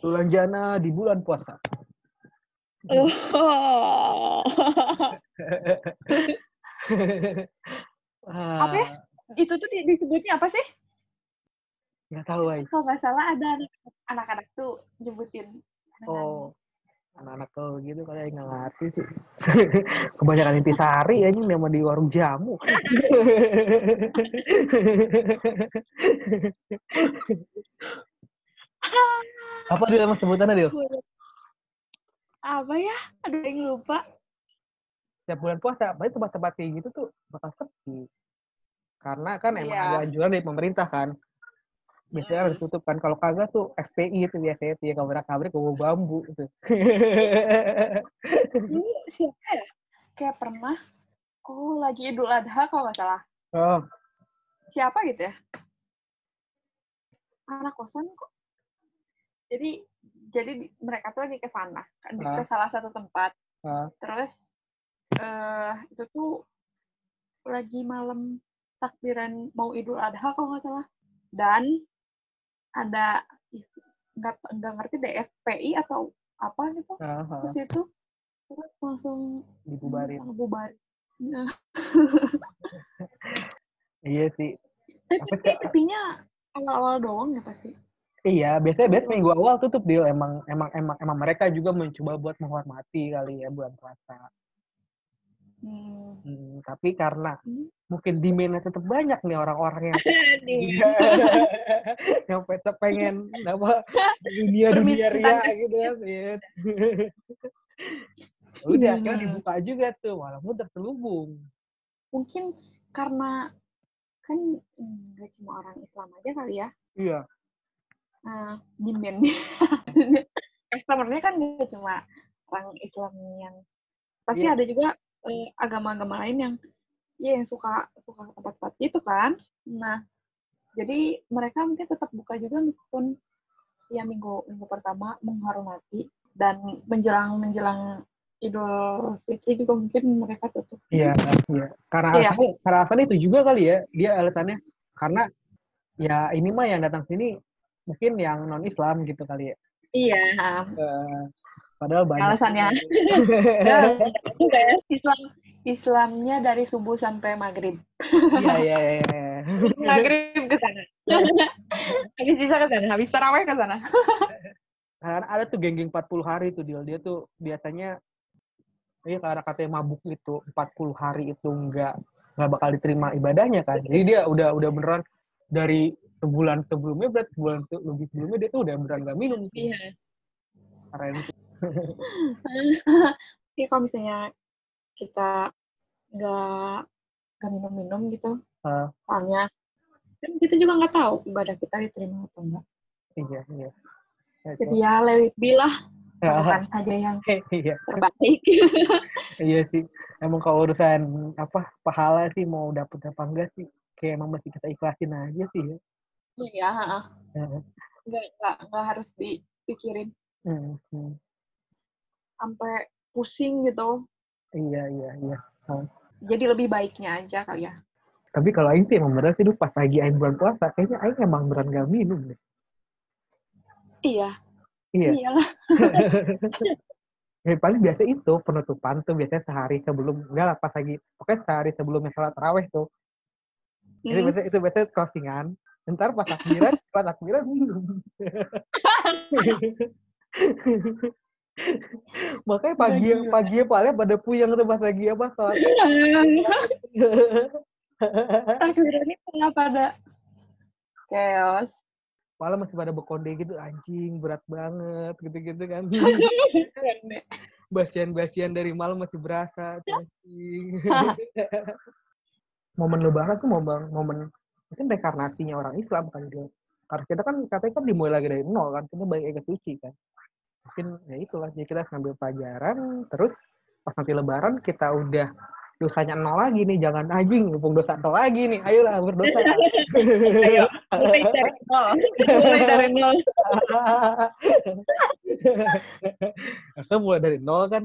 belanjana di bulan puasa. Oh. apa ya? Itu tuh disebutnya apa sih? Nggak tahu, Ay. Kalau nggak salah ada anak-anak tuh nyebutin. Oh, anak-anak tuh gitu kali nggak ngerti sih. Kebanyakan intisari ya ini nama di warung jamu. apa dia nama sebutannya dia? Apa ya? Ada yang lupa. Setiap bulan puasa, berarti tempat-tempat kayak gitu tuh bakal sepi. Karena kan emang Iya. ada anjuran dari pemerintah kan. Biasanya harus tutup kan. Kalau kagak tuh FPI itu biasanya tuh ya kamera kabrik bawa bambu siapa ya? Kayak pernah. Oh, lagi Idul Adha kalau nggak salah. oh, Siapa gitu ya? Anak kosan kok. Jadi jadi di- mereka tuh lagi ke sana, ke di- ke Ah. salah satu tempat. Terus eh itu tuh lagi malam takbiran mau Idul Adha kalau nggak salah. Dan ada nggak nggak ngerti deh FPI atau apa gitu. Terus itu terus langsung dibubarin. langsung bubar. Nah, Iya sih. tapi tapi awal-awal doang ya pasti. Iya, biasanya biasanya minggu awal tutup deal. Emang emang emang emang mereka juga mencoba buat menghormati kali ya bulan puasa. Hmm. Hmm, tapi karena Hmm. mungkin demand-nya tetap banyak nih orang-orang yang Nih. yang tetap pengen apa dunia dunia ria gitu kan. Iya. Udah akhirnya Hmm. dibuka juga tuh, walaupun terselubung. Mungkin karena kan hmm, nggak cuma orang Islam aja kali ya. Iya. Nah, demand customer-nya kan nggak cuma orang Islam yang pasti Iya. ada juga eh, agama-agama lain yang ya yang suka suka tempat-tempat itu kan. Nah, jadi mereka mungkin tetap buka juga meskipun ya minggu minggu pertama menghormati dan menjelang menjelang Idul Fitri juga mungkin mereka tutup. Iya, iya. Karena Iya. alasannya, karena alasannya itu juga kali ya, dia alasannya karena ya ini mah yang datang sini mungkin yang non Islam gitu kali ya. Iya, Eh, padahal banyak. alasannya. Islam Islamnya dari subuh sampai maghrib. Iya, iya, iya. iya. maghrib ke sana. habis bisa ke sana, habis taraweh ke sana. Karena ada tuh geng-geng 40 hari tuh dia. Dia tuh biasanya Iya karena katanya mabuk itu 40 hari itu nggak nggak bakal diterima ibadahnya kan. Jadi dia udah udah beneran dari sebulan sebelumnya berarti sebulan se- lebih sebelumnya dia tuh udah beneran nggak minum. Iya. Keren tuh. Tapi kalau misalnya kita nggak nggak minum-minum gitu, Ah. soalnya kan kita juga nggak tahu ibadah kita diterima atau enggak. Iya, iya. Ya, Jadi ya lewat bilah, Ya. lakukan saja yang iya, terbaik. iya sih. Emang kalau urusan apa pahala sih mau dapet apa enggak sih, kayak emang masih kita ikhlasin aja sih ya. Iya, heeh. Heeh. nggak nggak nggak harus dipikirin Hmm, hmm. sampai pusing gitu. Iya, iya, iya. Jadi lebih baiknya aja kali ya. Tapi kalau Aing sih emang bener sih, pas lagi Aing bulan puasa, kayaknya Aing emang beneran gak minum deh. Iya, Iya. iyalah. Ya, paling biasa itu penutupan tuh biasanya sehari sebelum enggak lah pas lagi pokoknya sehari sebelumnya sholat taraweh tuh itu Hmm. biasanya itu biasanya closingan ntar pas takbiran pas takbiran minum makanya pagi Iya, iya. pagi paling pada puyeng tuh pas lagi apa sholat Takbiran ini pernah pada chaos. malah masih pada bekonde gitu anjing berat banget gitu-gitu kan. Basian-basian dari malam masih berasa anjing. Momen lebaran tuh momen momen mungkin rekarnasinya orang Islam kan dia karena kita kan katanya kan dimulai lagi dari nol kan kita balik ke suci kan mungkin ya itulah jadi kita harus ngambil pelajaran terus pas nanti lebaran kita udah dosanya nol lagi nih jangan anjing mumpung dosa nol lagi nih ayolah berdosa Ayo, mulai dari nol. Mulai dari nol. Kita mulai dari nol kan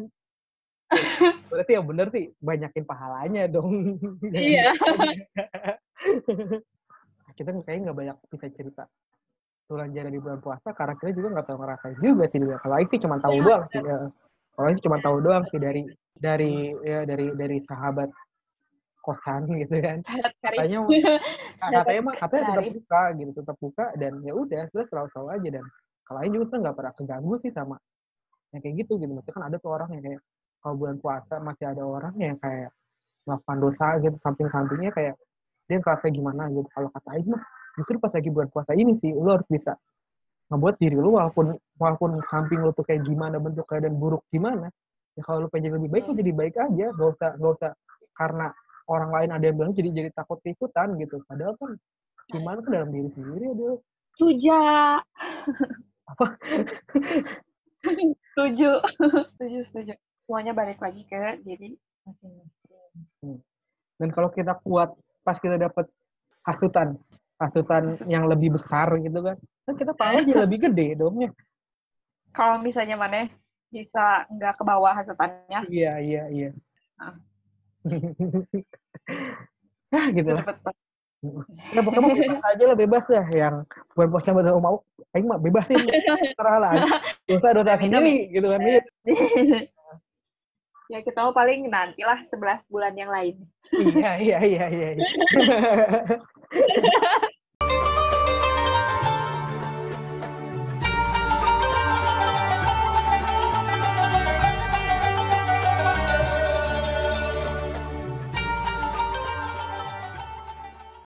berarti yang bener sih banyakin pahalanya dong Iya. kita kayaknya nggak banyak bisa cerita belanja di bulan puasa karena kita juga nggak tahu ngerasain juga sih dia. Kalau sih cuma tahu Iya, doang sih. Ya. Kalau Aing cuma tahu doang sih dari dari ya dari dari sahabat kosan gitu kan. Katanya katanya mah katanya tetap buka gitu tetap buka dan ya udah terus selalu selalu aja dan kalau lain juga nggak pernah keganggu sih sama yang kayak gitu gitu maksudnya kan ada tuh orang yang kayak kalau bulan puasa masih ada orang yang kayak melakukan dosa gitu samping sampingnya kayak dia ngerasa gimana gitu kalau kata Aing mah justru pas lagi bulan puasa ini sih lu harus bisa ngebuat diri lu walaupun walaupun samping lu tuh kayak gimana bentuk keadaan buruk gimana ya kalau lu pengen jadi lebih baik lu jadi baik aja gak usah gak usah karena orang lain ada yang bilang jadi jadi takut ikutan gitu padahal kan gimana kan dalam diri sendiri ada Suja. Apa? setuju. setuju, setuju. Semuanya balik lagi ke diri masing-masing. dan kalau kita kuat pas kita dapat hasutan hasutan yang lebih besar gitu kan kan kita pahala jadi lebih gede dong ya. Kalau misalnya mana bisa nggak ke bawah hasutannya, iya iya iya. Ah. ah gitu lah. Ya pokoknya mah bebas aja lah bebas lah. Yang bulan puasa betul mau aing mah bebasin terserah lah. Dosa dosa sendiri gitu kan. Mit. ya kita mau paling nantilah 11 bulan yang lain. iya iya iya iya, iya.